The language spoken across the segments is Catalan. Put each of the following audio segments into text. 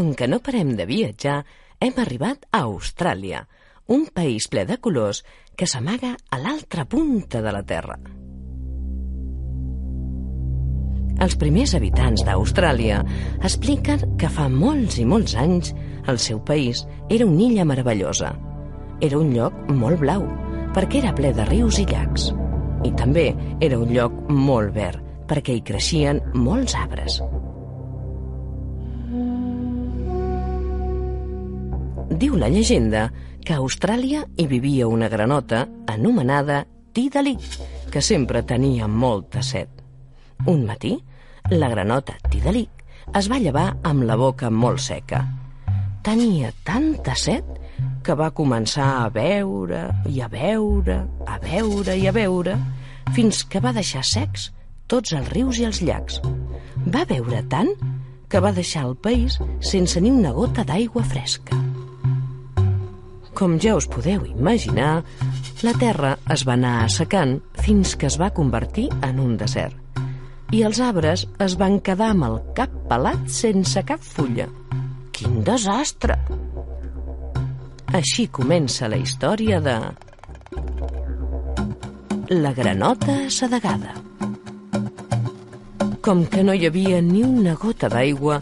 com que no parem de viatjar, hem arribat a Austràlia, un país ple de colors que s'amaga a l'altra punta de la Terra. Els primers habitants d'Austràlia expliquen que fa molts i molts anys el seu país era una illa meravellosa. Era un lloc molt blau, perquè era ple de rius i llacs. I també era un lloc molt verd, perquè hi creixien molts arbres. Diu la llegenda que a Austràlia hi vivia una granota anomenada Tidalí, que sempre tenia molta set. Un matí, la granota Tidalí es va llevar amb la boca molt seca. Tenia tanta set que va començar a veure i a veure, a veure i a veure, fins que va deixar secs tots els rius i els llacs. Va veure tant que va deixar el país sense ni una gota d'aigua fresca. Com ja us podeu imaginar, la terra es va anar assecant fins que es va convertir en un desert. I els arbres es van quedar amb el cap pelat sense cap fulla. Quin desastre! Així comença la història de... La granota sedegada. Com que no hi havia ni una gota d'aigua,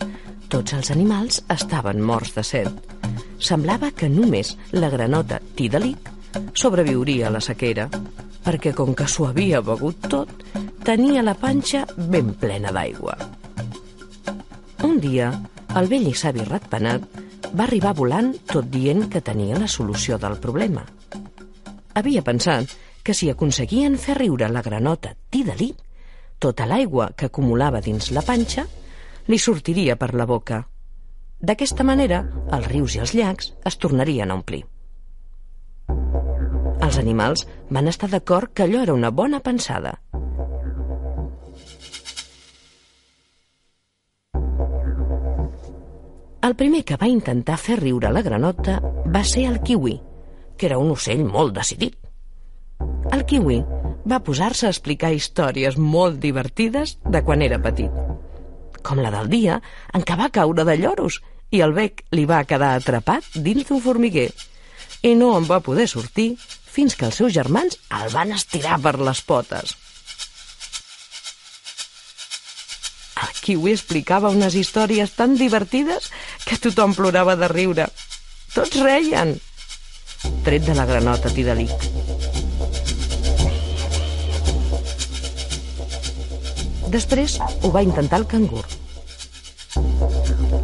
tots els animals estaven morts de set. Semblava que només la granota Tidalic sobreviuria a la sequera, perquè com que s'ho havia begut tot, tenia la panxa ben plena d'aigua. Un dia, el vell i savi ratpenat va arribar volant tot dient que tenia la solució del problema. Havia pensat que si aconseguien fer riure la granota Tidalí, tota l'aigua que acumulava dins la panxa li sortiria per la boca. D'aquesta manera, els rius i els llacs es tornarien a omplir. Els animals van estar d'acord que allò era una bona pensada. El primer que va intentar fer riure la granota va ser el kiwi, que era un ocell molt decidit. El kiwi va posar-se a explicar històries molt divertides de quan era petit. Com la del dia en què va caure de lloros i el bec li va quedar atrapat dins d'un formiguer i no en va poder sortir fins que els seus germans el van estirar per les potes. El kiwi explicava unes històries tan divertides que tothom plorava de riure. Tots reien. Tret de la granota Tidalic. Després ho va intentar el cangur.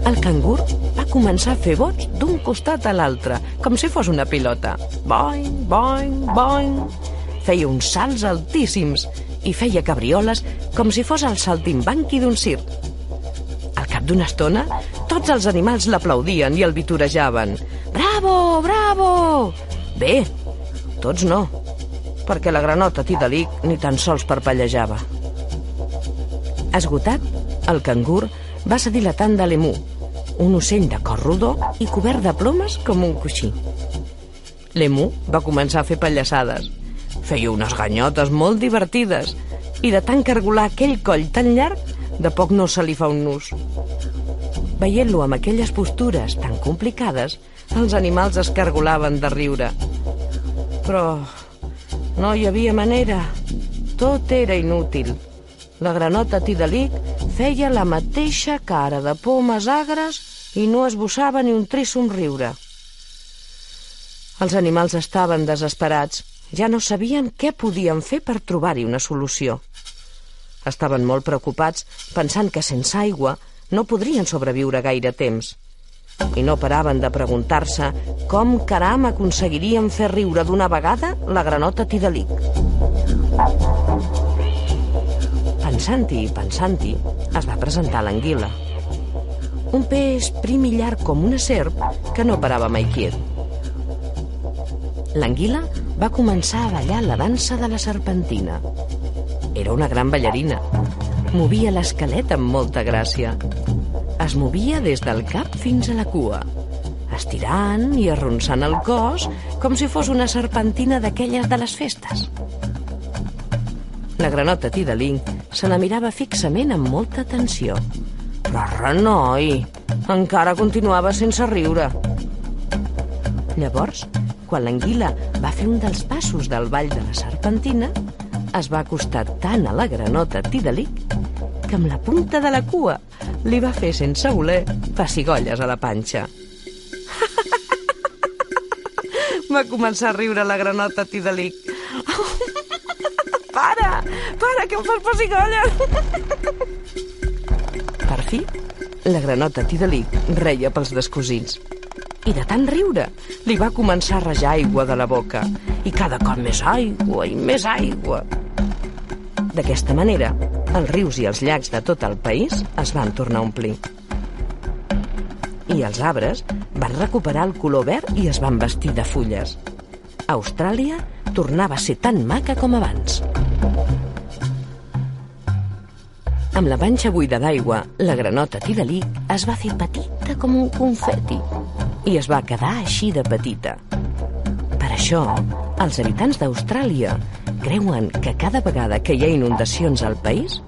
El cangur va començar a fer bots d'un costat a l'altre, com si fos una pilota. Boing, boing, boing. Feia uns salts altíssims i feia cabrioles com si fos el saltimbanqui d'un circ. Al cap d'una estona, tots els animals l'aplaudien i el vitorejaven. Bravo, bravo! Bé, tots no, perquè la granota Tidalic ni tan sols parpellejava. Esgotat, el cangur va cedir la tant de l'emú, un ocell de cor rodó i cobert de plomes com un coixí. L'emú va començar a fer pallassades. Feia unes ganyotes molt divertides i de tant cargolar aquell coll tan llarg, de poc no se li fa un nus. Veient-lo amb aquelles postures tan complicades, els animals es cargolaven de riure. Però no hi havia manera. Tot era inútil. La granota Tidalic feia la mateixa cara de pomes agres i no esbossava ni un trist somriure. Els animals estaven desesperats. Ja no sabien què podien fer per trobar-hi una solució. Estaven molt preocupats pensant que sense aigua no podrien sobreviure gaire temps. I no paraven de preguntar-se com caram aconseguirien fer riure d'una vegada la granota Tidalic. Pensant-hi i pensant-hi, es va presentar l'anguila. Un peix prim i llarg com una serp que no parava mai quiet. L'anguila va començar a ballar la dansa de la serpentina. Era una gran ballarina. Movia l'esquelet amb molta gràcia. Es movia des del cap fins a la cua, estirant i arronsant el cos com si fos una serpentina d'aquelles de les festes. La granota Tidalink se la mirava fixament amb molta atenció. Però renoi, encara continuava sense riure. Llavors, quan l'anguila va fer un dels passos del ball de la serpentina, es va acostar tant a la granota Tidalic que amb la punta de la cua li va fer sense voler pessigolles a la panxa. va començar a riure la granota Tidalic. para! Para, que em fas pessigolles! per fi, la granota Tidalic reia pels descosins. I de tant riure, li va començar a rajar aigua de la boca. I cada cop més aigua i més aigua. D'aquesta manera, els rius i els llacs de tot el país es van tornar a omplir. I els arbres van recuperar el color verd i es van vestir de fulles. Austràlia tornava a ser tan maca com abans. Amb la panxa buida d'aigua, la granota Tidalí es va fer petita com un confeti i es va quedar així de petita. Per això, els habitants d'Austràlia creuen que cada vegada que hi ha inundacions al país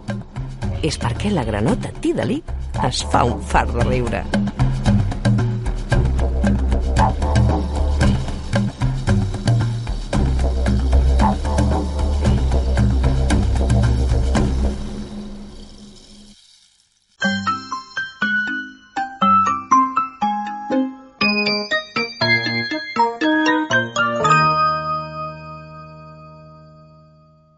és perquè la granota Tidalí es fa un far de riure.